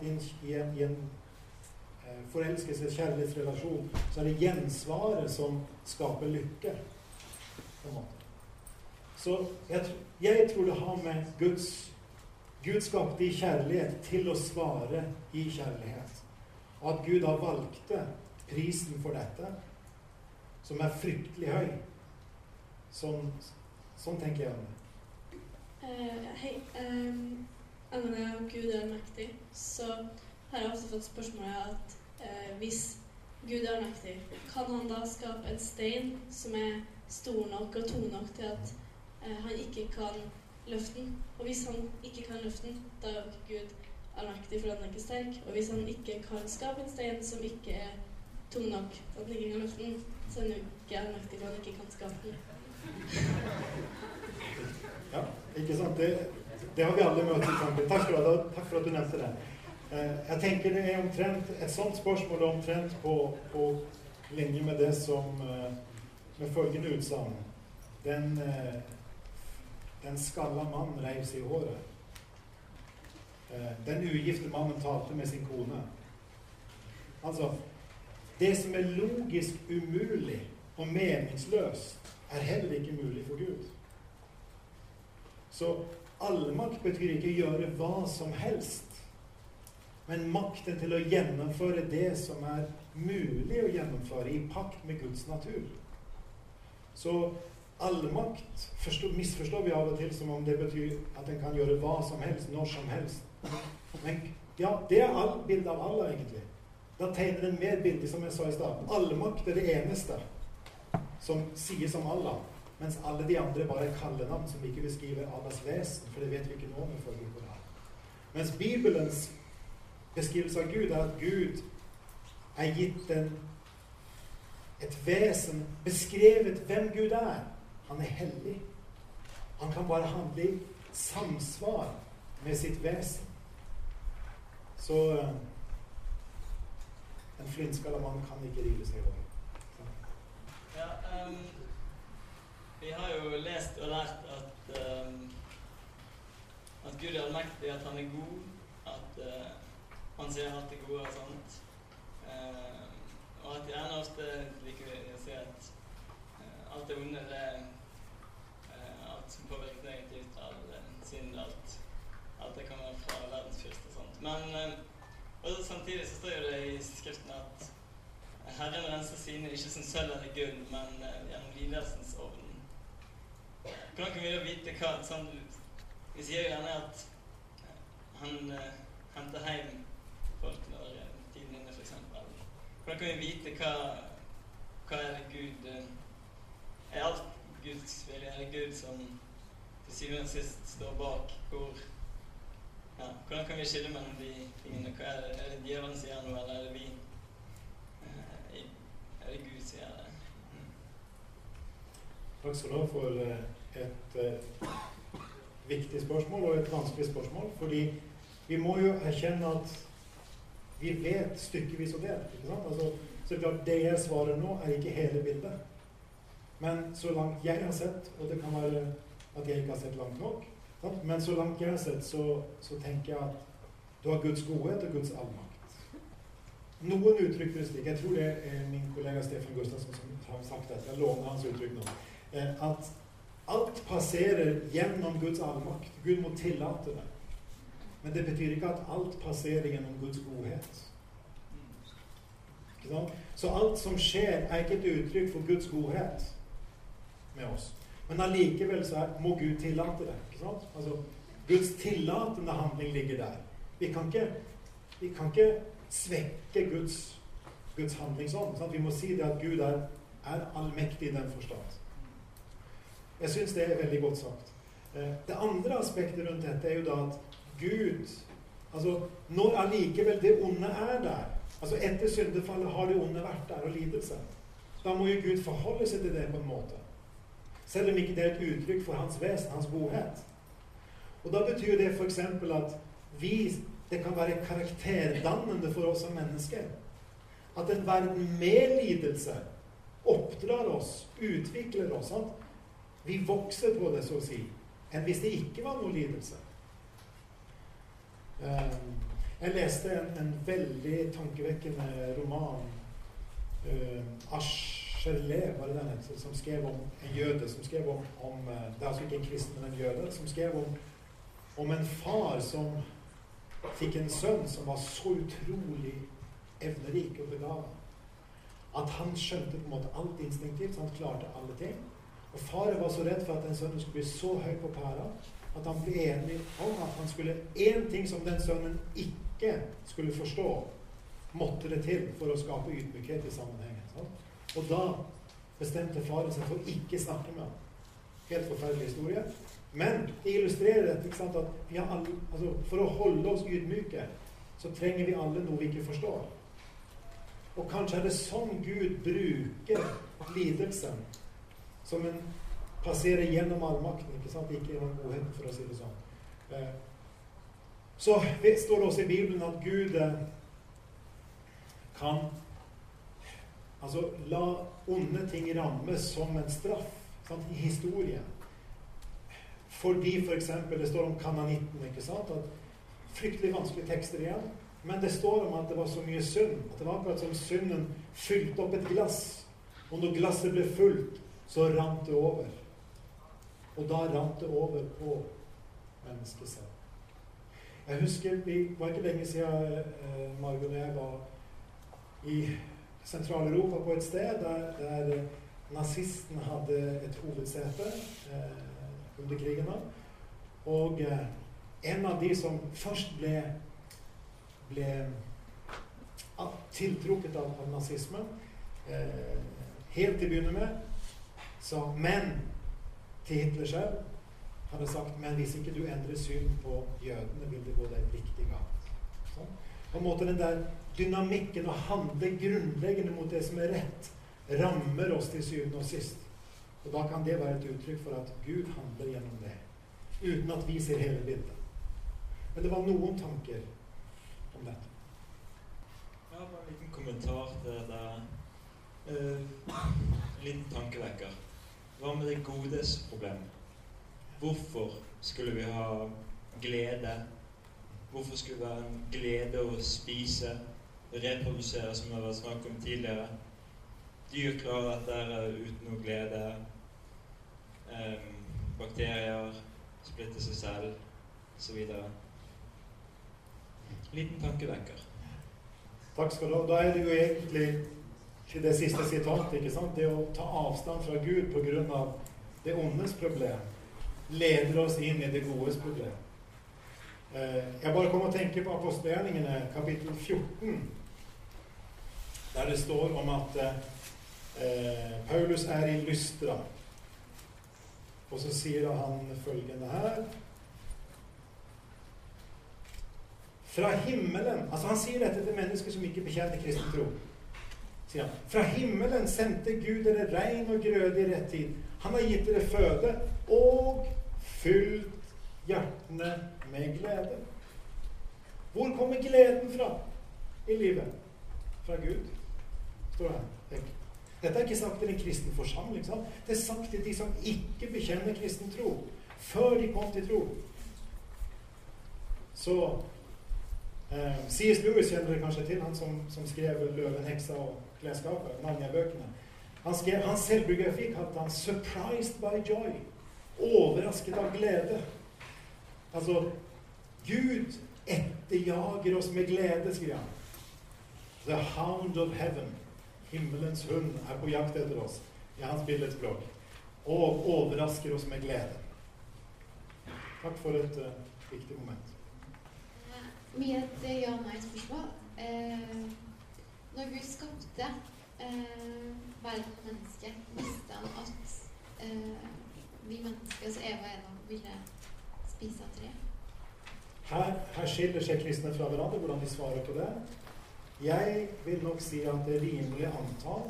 i en, i en, forelskelse, kjærlighetsrelasjon, så er det gjensvaret som skaper lykke. Så jeg, jeg tror det har med Guds Gud skapte i kjærlighet til å svare i kjærlighet. Og at Gud har valgte prisen for dette, som er fryktelig høy. Sånn, sånn tenker jeg om det. Uh, hei. Um, angående Gud er mektig, så har jeg også fått spørsmålet at uh, hvis Gud er mektig, kan han da skape en stein som er stor nok og tung nok til at eh, han ikke kan løfte den? Og hvis han ikke kan løfte den, da er Gud allmektig for han er ikke sterk. Og hvis han ikke kan skape en stein som ikke er tung nok til at han ikke kan løfte den, så er han ikke allmektig for han ikke kan skape den. Ja, ikke sant? Det, det har vi alle møtt i tanken. Takk. Takk for at du nevnte det. Eh, jeg tenker det er omtrent Et sånt spørsmål er omtrent på, på linje med det som eh, Med følgende utsagn. Den, eh, den skalla mannen reiv seg i håret. Den ugifte mannen talte med sin kone. Altså Det som er logisk umulig og meningsløst, er heller ikke mulig for Gud. Så allmakt betyr ikke å gjøre hva som helst, men makten til å gjennomføre det som er mulig å gjennomføre i pakt med Guds natur. Så allmakt forstår, misforstår vi av og til som om det betyr at en kan gjøre hva som helst, når som helst. Men ja, det er all, bildet av Allah, egentlig. Da tegner en mer bilde, som jeg sa i stad. Allmakt er det eneste. som sier som Allah, mens alle de andre bare er kallenavn som ikke beskriver Allahs vesen, for det vet vi ikke noe om ifølge Koranen. Mens Bibelens beskrivelse av Gud er at Gud er gitt en, et vesen Beskrevet hvem Gud er. Han er hellig. Han kan bare handle i samsvar med sitt vesen. Så eh, en flintskalla mann kan ikke rive seg over. Ja, um, vi har jo lest og lært at um, at Gud er allmektig, at han er god, at uh, han sier alt det gode og sånt. Uh, og at jeg gjerne ofte liker å si at uh, alt det onde, det er alt som påvirker negativt, av synd, alt, alt det kommer fra verdens fyrste og sånt. Men og samtidig så står det i Skriften at Herren renser sine ikke som sølv eller gull, men gjennom lidelsens ovn. Hvordan kan vi da vite hva sånn, Vi sier jo gjerne at han uh, henter hjem folk når tiden inne, f.eks. Hvordan kan vi vite hva, hva er det Gud uh, Er alt Guds vilje? Er det Gud som til syvende og sist står bak? Hvor ja, Hvordan kan vi skille mellom de tingene? Hva er, det, er det djevelen sier noe, eller er det vi? Er det Gud sier det? Takk skal du ha for et uh, viktig spørsmål og et vanskelig spørsmål. Fordi vi må jo erkjenne at vi vet stykkevis og delt. Altså, så klart, Det jeg svarer nå, er ikke hele bildet. Men så langt jeg har sett, og det kan være at jeg ikke har sett langt nok, sant? men så langt jeg har sett, så, så tenker jeg at du har Guds godhet og Guds allmakt. Noen uttrykk det slik. Jeg tror det er min kollega Stefan Gustavsen som har sagt dette. Jeg låner hans uttrykk nå. Eh, at Alt passerer gjennom Guds allmakt. Gud må tillate det. Men det betyr ikke at alt passerer gjennom Guds godhet. Så alt som skjer, er ikke et uttrykk for Guds godhet med oss. Men allikevel så er, må Gud tillate det. Altså, Guds tillatende handling ligger der. Vi kan ikke, vi kan ikke svekke Guds, Guds handlingsånd. Vi må si det at Gud er, er allmektig i den forstand. Jeg syns det er veldig godt sagt. Eh, det andre aspektet rundt dette er jo da at Gud Altså, når allikevel det onde er der altså Etter syndefallet har det onde vært der, og lidelse. Da må jo Gud forholde seg til det på en måte. Selv om ikke det er et uttrykk for hans vesen, hans godhet. Og Da betyr det f.eks. at vi Det kan være karakterdannende for oss som mennesker. At en verden med lidelse oppdrar oss, utvikler oss. At Vi vokser på det, så å si, enn hvis det ikke var noe lidelse. Ehm, jeg leste en, en veldig tankevekkende roman. Uh, Ascherle, var det den het, som skrev om en jøde som skrev om, om eh, Det er altså ikke en kristen, men en jøde. Som skrev om, om en far som fikk en sønn som var så utrolig evnerik og begava at han skjønte på en måte alt instinktivt, så han klarte alle ting. Og Faren var så redd for at den sønnen skulle bli så høy på pæra at han ble enig om at han skulle én ting som den sønnen ikke skulle forstå, måtte det til for å skape ydmykhet i sammenhengen. Sant? Og da bestemte faren seg for ikke snakke med ham. Helt forferdelig historie. Men det illustrerer dette, ikke sant, at alle, altså, for å holde oss ydmyke, så trenger vi alle noe vi ikke forstår. Og kanskje er det sånn Gud bruker lidelsen som en passerer gjennom allmakten, ikke sant? Ikke gjennom godheten, for å si det sånn. Eh, så står det også i Bibelen at Gud eh, kan altså la onde ting rammes som en straff sant? i historien. Fordi f.eks. For det står om kananitten, ikke sant? At fryktelig vanskelige tekster igjen. Men det står om at det var så mye synd. At det var akkurat som synden fylte opp et glass. Og når glasset ble fullt, så rant det over. Og da rant det over på mennesket selv. Jeg husker Det var ikke lenge siden eh, Margot og jeg var i Sentral-Europa på et sted der, der nazisten hadde et hovedsete eh, under krigen. Og eh, en av de som først ble, ble tiltrukket av, av nazismen, eh, helt til å begynne med, sa men til Hitler selv hadde sagt men hvis ikke du endrer syn på jødene, vil det gå deg riktig galt. Sånn. På en måte den der dynamikken å handle grunnleggende mot det som er rett, rammer oss til syvende og sist. Og da kan det være et uttrykk for at Gud handler gjennom det, uten at vi ser hele bildet. Men det var noen tanker om dette. Jeg har bare en liten kommentar til det. Uh, en liten tankevekker. Hva med det godes problem? Hvorfor skulle vi ha glede? Hvorfor skulle det være en glede å spise, reprodusere, som det har vært snakk om tidligere? Dyr klarer dette uten noe glede. Bakterier splitter seg selv, osv. Liten tankevekker. Takk skal du ha. Da er det jo egentlig til det siste sitatet. ikke sant? Det å ta avstand fra Gud pga. det ondes problem leder oss inn i det godes problem. Eh, jeg bare kom og tenker på apostelgjerningene, kapittel 14, der det står om at eh, Paulus er i Lystra. Og så sier han følgende her Fra himmelen Altså, han sier dette til mennesker som ikke bekjenner kristen tro. Sier. Fra himmelen sendte Gud dere regn og grøde i rett tid. Han har gitt dere føde og fylt hjertene med glede. Hvor kommer gleden fra i livet? Fra Gud, står det her. Dette er ikke sagt til en kristen forsamling. Sant? Det er sagt til de som ikke bekjenner kristen tro. Før de kom til tro. Så eh, C.S. Lewis kjenner dere kanskje til, han som, som skrev 'Løven, heksa og klesskapet'. Narnia-bøkene. Han skrev, hans selvbiografi kalte han 'Surprised by joy'. Overrasket av glede. Altså Gud etterjager oss med glede, skriver han. The hound of heaven. Himmelens hund er på jakt etter oss, i hans billedspråk, og overrasker oss med glede. Takk for et uh, viktig moment. Mye et ja-nei-spørsmål. Eh, når Gud skapte eh, verden og mennesket, visste han at eh, vi mennesker, altså Eva og Ena, ville spise av treet? Her, her skiller seg kristne fra hverandre, hvordan de svarer på det. Jeg vil nok si at det er rimelig antall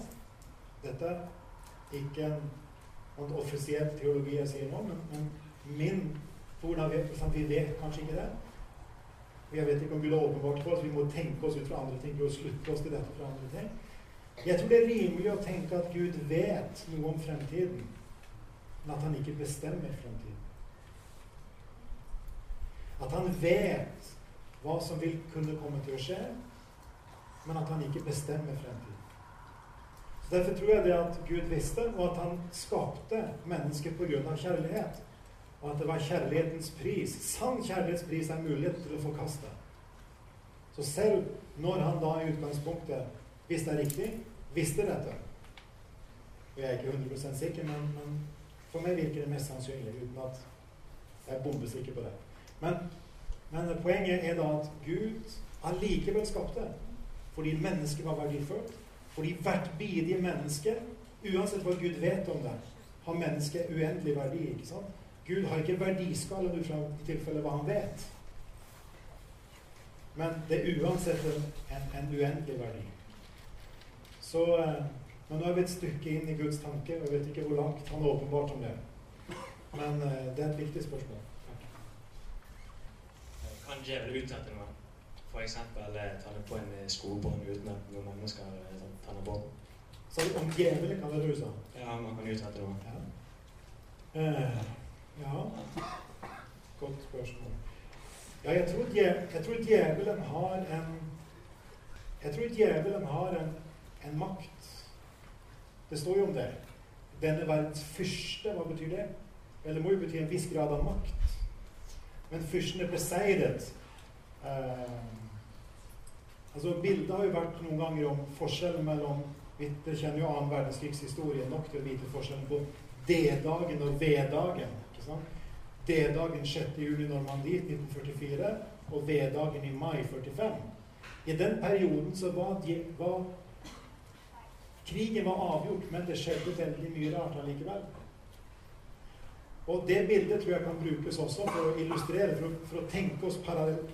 Dette er ikke en offisiell teologi jeg sier nå, men, men min hvordan vi, vi vet kanskje ikke det. Jeg vet ikke om Gud har åpenbart for oss. Vi må tenke oss ut fra andre ting og slutte oss til dette fra andre ting. Jeg tror det er rimelig å tenke at Gud vet noe om fremtiden, men at han ikke bestemmer fremtiden. At han vet hva som vil kunne komme til å skje, men at han ikke bestemmer fremtiden. Så Derfor tror jeg det at Gud visste, og at han skapte mennesket pga. kjærlighet. Og at det var kjærlighetens pris. Sann kjærlighetspris er mulighet til å forkaste. Så selv når han da i utgangspunktet, visste det er riktig, visste dette Og jeg er ikke 100 sikker, men, men, for meg virker det mest sannsynlig, uten at jeg er bombesikker på det. Men, men poenget er da at Gud allikevel skapte fordi mennesket var verdifullt. Fordi hvert bidige menneske, uansett hva Gud vet om det, har mennesket uendelig verdi. ikke sant? Gud har ikke verdiskala ut fra i tilfelle hva han vet. Men det er uansett en, en uendelig verdi. Så eh, Men nå er vi et stykke inn i Guds tanke, og jeg vet ikke hvor langt han er åpenbart om det. Men eh, det er et viktig spørsmål. Takk. Kan djevelen utrette noe? F.eks. ta det på en skobånd uten at noen mennesker sånn, på på. Så om djevelen kan det rusa? Ja, man kan utrette noe. Ja. Eh, ja. Godt spørsmål. Ja, jeg tror, jeg tror djevelen har en Jeg tror djevelen har en, en makt. Det står jo om det. Denne verdens fyrste, hva betyr det? Eller det må jo bety en viss grad av makt. Men fyrsten er beseiret. Eh, Altså, Bildet har jo vært noen ganger om forskjellen mellom Vi kjenner jo annen verdenskrigs historie nok til å vite forskjellen på D-dagen og V-dagen. Sant? D-dagen 6. juli Normandie 1944 og V-dagen i mai 45. I den perioden så var, var Krigen var avgjort, men det skjedde veldig mye rart allikevel. Og det bildet tror jeg kan brukes også for å illustrere, for å, for å tenke oss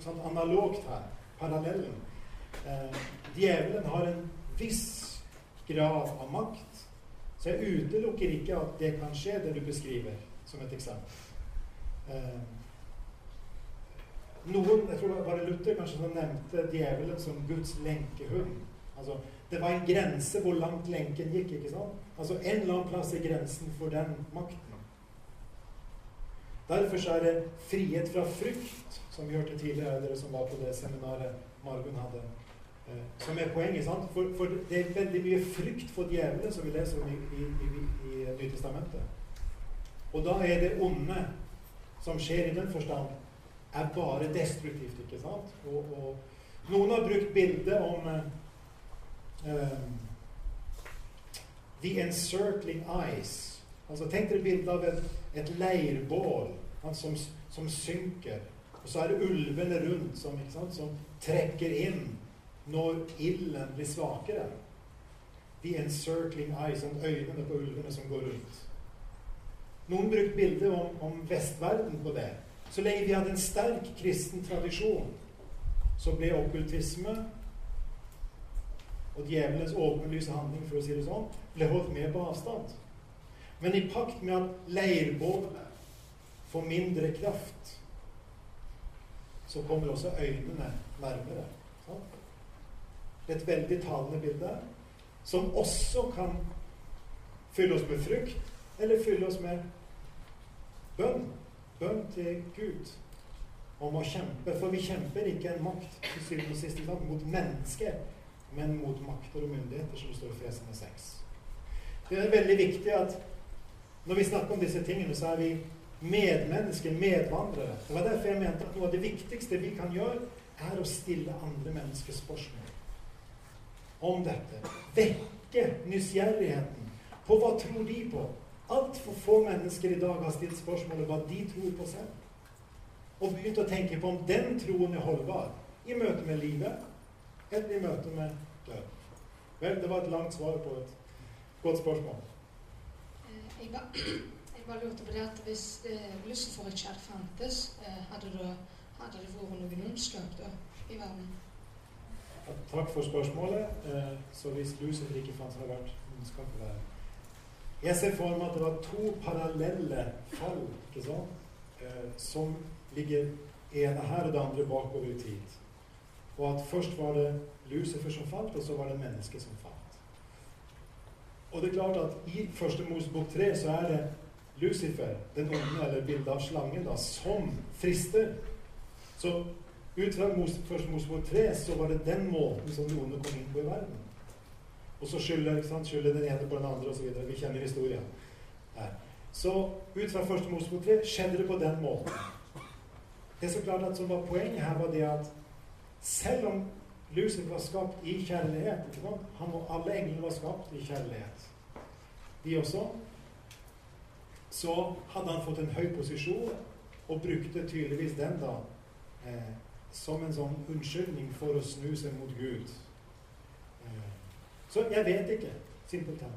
sånn analogt her. Parallellen. Eh, djevelen har en viss grad av makt. Så jeg utelukker ikke at det kan skje, det du beskriver, som et eksempel. Eh, noen, jeg tror det var Luther kanskje som nevnte djevelen som Guds lenkehund. Altså, det var en grense hvor langt lenken gikk. ikke sant? Altså En eller annen plass i grensen for den makten. Derfor er det frihet fra frykt, som vi hørte tidligere, dere som var på det seminaret Margunn hadde, eh, som er poenget. sant? For, for, det er veldig mye frykt for djevelen, som vi leser om i, i, i, i Nytestamentet. Og da er det onde som skjer i den forstand, er bare destruktivt, ikke sant? Og, og noen har brukt bildet om uh, The encircling eyes. Altså Tenk dere bildet av et, et leirbål som, som, synker. Og så er det ulvene rundt som, sant, som trekker inn når ilden blir svakere. The encircling som øynene på ulvene som går rundt. Noen brukte bildet om, om, vestverden på det. Så lenge vi hadde en sterk kristen tradisjon, så ble okkultisme og djevelens åpenlyse handling, for å si det sånn, ble holdt med på avstand. Men i pakt med at leirbålene får mindre kraft, så kommer også øynene nærmere. Er et veldig talende bilde som også kan fylle oss med frykt, eller fylle oss med bønn. Bønn til Gud om å kjempe. For vi kjemper ikke en makt til syvende og sist mot mennesker, men mot makter og myndigheter, som det står i Fesene 6. Det er veldig viktig at når vi snakker om disse tingene, så er vi medmennesker, medvandrere. Det var derfor jeg mente at noe av det viktigste vi kan gjøre, er å stille andre mennesker spørsmål om dette. Vekke nysgjerrigheten på hva tror de på. Altfor få mennesker i dag har stilt spørsmålet hva de tror på selv. Og begynt å tenke på om den troen er holdbar i møte med livet eller i møte med død. Vel, det var et langt svar på et godt spørsmål. Eh, jeg bare lurte på det at hvis eh, Lucifer ikke hadde fantes, eh, hadde, det, hadde det vært noen ondskap da i verden? Takk for spørsmålet. Eh, så hvis Lucifer ikke fantes, hadde det vært ondskap i verden? Jeg ser for meg at det var to parallelle fall ikke sant? Eh, som ligger ene her og det andre bakover i tid. Og at først var det Lucifer som falt, og så var det mennesket som falt. Og det er klart at i Første Mosebok 3 så er det Lucifer, den onde, eller bildet av slangen, da, som frister. Så ut fra Første Mosebok 3 så var det den måten som de onde kom inn på i verden. Og så skylder, skylder den ene på den andre osv. Vi kjenner historien. Her. Så ut fra Første Mosebok 3 skjedde det på den måten. Det er så klart at som var Poenget her var det at selv om Lucifer var skapt i kjærlighet Han og alle englene var skapt i kjærlighet. De også så hadde han fått en høy posisjon og brukte tydeligvis den da eh, som en sånn unnskyldning for å snu seg mot Gud. Så jeg vet ikke, simpelthen.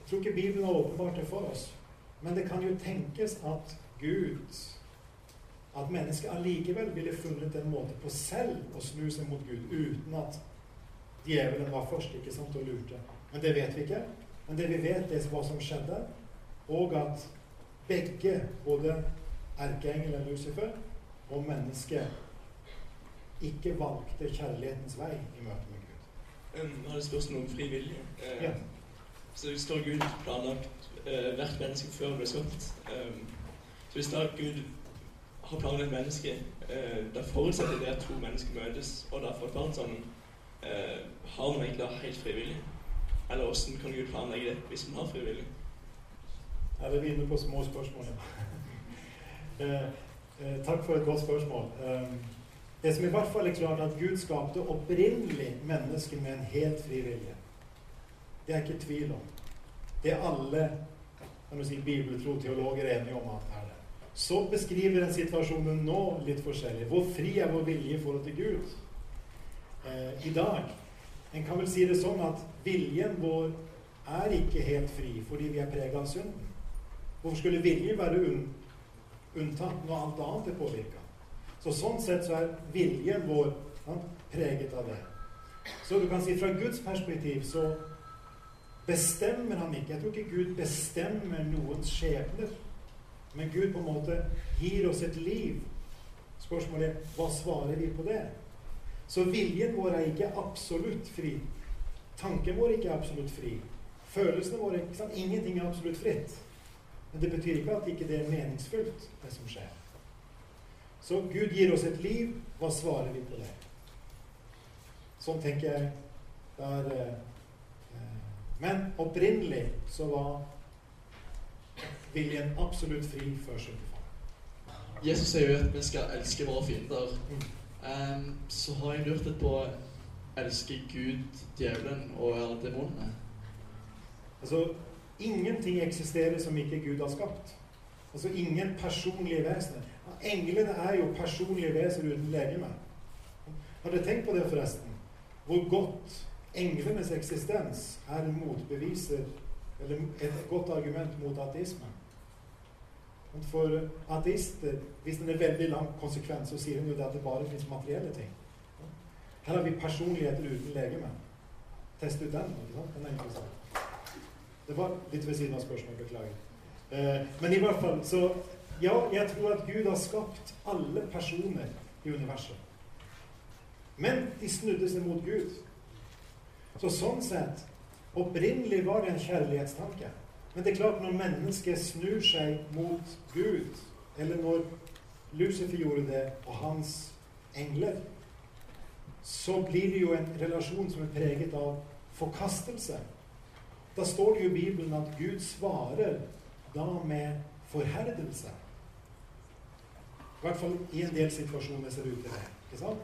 Jeg tror ikke Bibelen har åpenbart det for oss. Men det kan jo tenkes at Gud At mennesket allikevel ville funnet en måte på selv å snu seg mot Gud uten at djevelen var først ikke sant, og lurte. Men det vet vi ikke. Men det vi vet, er hva som skjedde og at begge, både erkeengelen Lucifer og mennesket, ikke valgte kjærlighetens vei i møte med Gud. Um, jeg et spørsmål om fri vilje. Uh, ja. Så står Gud planlagt uh, hvert menneske før det ble skapt. Um, så hvis da Gud har planlagt menneske, uh, da forutsetter det at to mennesker møtes og da får et barn sammen, uh, har man egentlig helt frivillig? Eller hvordan kan Gud planlegge det hvis man har frivillig? Her er vi inne på små spørsmål. uh, (laughs) takk for et godt spørsmål. Eh, det som i hvert fall er klart, at Gud skapte opprinnelig mennesket med en helt fri vilje. Det er ikke tvil om. Det er alle si, bibeltro teologer enige om at er det. Så beskriver den situasjonen nå litt forskjellig. Hvor fri er vår vilje i forhold til Gud? Eh, I dag En kan vel si det sånn at viljen vår er ikke helt fri fordi vi er prega av synden. Hvorfor skulle vilje være un unntatt når alt annet er påvirka? Så sånn sett så er viljen vår ja, preget av det. Så du kan si fra Guds perspektiv så bestemmer han ikke Jeg tror ikke Gud bestemmer noens skjebner. Men Gud på en måte gir oss et liv. Spørsmålet er hva svarer vi på det? Så viljen vår er ikke absolutt fri. Tanken vår er ikke absolutt fri. Følelsene våre ikke sant? Ingenting er absolutt fritt. Men det betyr ikke at ikke det er meningsfullt, det som skjer. Så Gud gir oss et liv. Hva svarer vi på det? Sånn tenker jeg der, eh, Men opprinnelig så var viljen absolutt fri før syndefallet. Jesus sier jo at vi skal elske våre fiender. Um, så har jeg lurt litt på elsker Gud djevelen og eller demonene? Altså, ingenting eksisterer som ikke Gud har skapt. Altså ingen personlige vesener. Englene er jo personlige vesener uten legeme. Har dere tenkt på det, forresten? Hvor godt englenes eksistens er motbeviser, eller et godt argument mot ateisme. For ateister, hvis den er veldig lang konsekvens, så sier hun jo at det bare fins materielle ting. Her har vi personligheter uten legeme. Test ut den. ikke sant? Den er interessant. Det var litt ved siden av spørsmålet, beklager. Eh, men i hvert fall, så Ja, jeg tror at Gud har skapt alle personer i universet. Men de snudde seg mot Gud. Så sånn sett Opprinnelig var det en kjærlighetstanke. Men det er klart, når mennesket snur seg mot Gud, eller når Lucifer gjorde det, og hans engler, så blir det jo en relasjon som er preget av forkastelse. Da står det jo i Bibelen at Gud svarer da med forherdelse. I hvert fall i en del situasjoner ser det ut til det. ikke sant?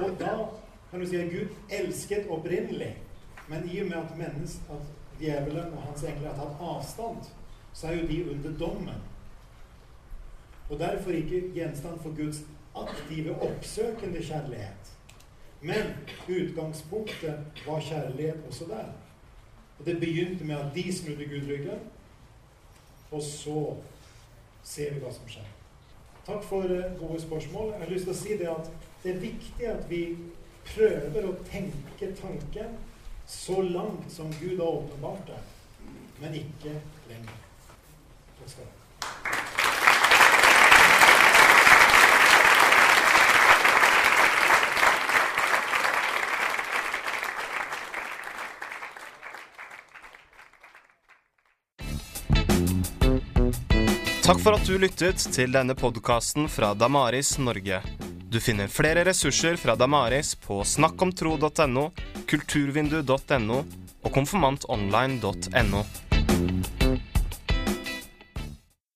Og da kan du si at Gud elsket opprinnelig, men i og med at, mennesk, at djevelen og hans engler har tatt avstand, så er jo de under dommen. Og derfor ikke gjenstand for Guds aktive, oppsøkende kjærlighet. Men utgangspunktet var kjærlighet også der. Og det begynte med at de snudde Gud ryggen, og så ser vi hva som skjer. Takk for eh, gode spørsmål. Jeg har lyst til å si det at det er viktig at vi prøver å tenke tanken så langt som Gud har åpenbart det, men ikke lenger. Takk skal du ha. Takk for at du lyttet til denne podkasten fra Damaris Norge. Du finner flere ressurser fra Damaris på snakkomtro.no, kulturvindu.no og konfirmantonline.no.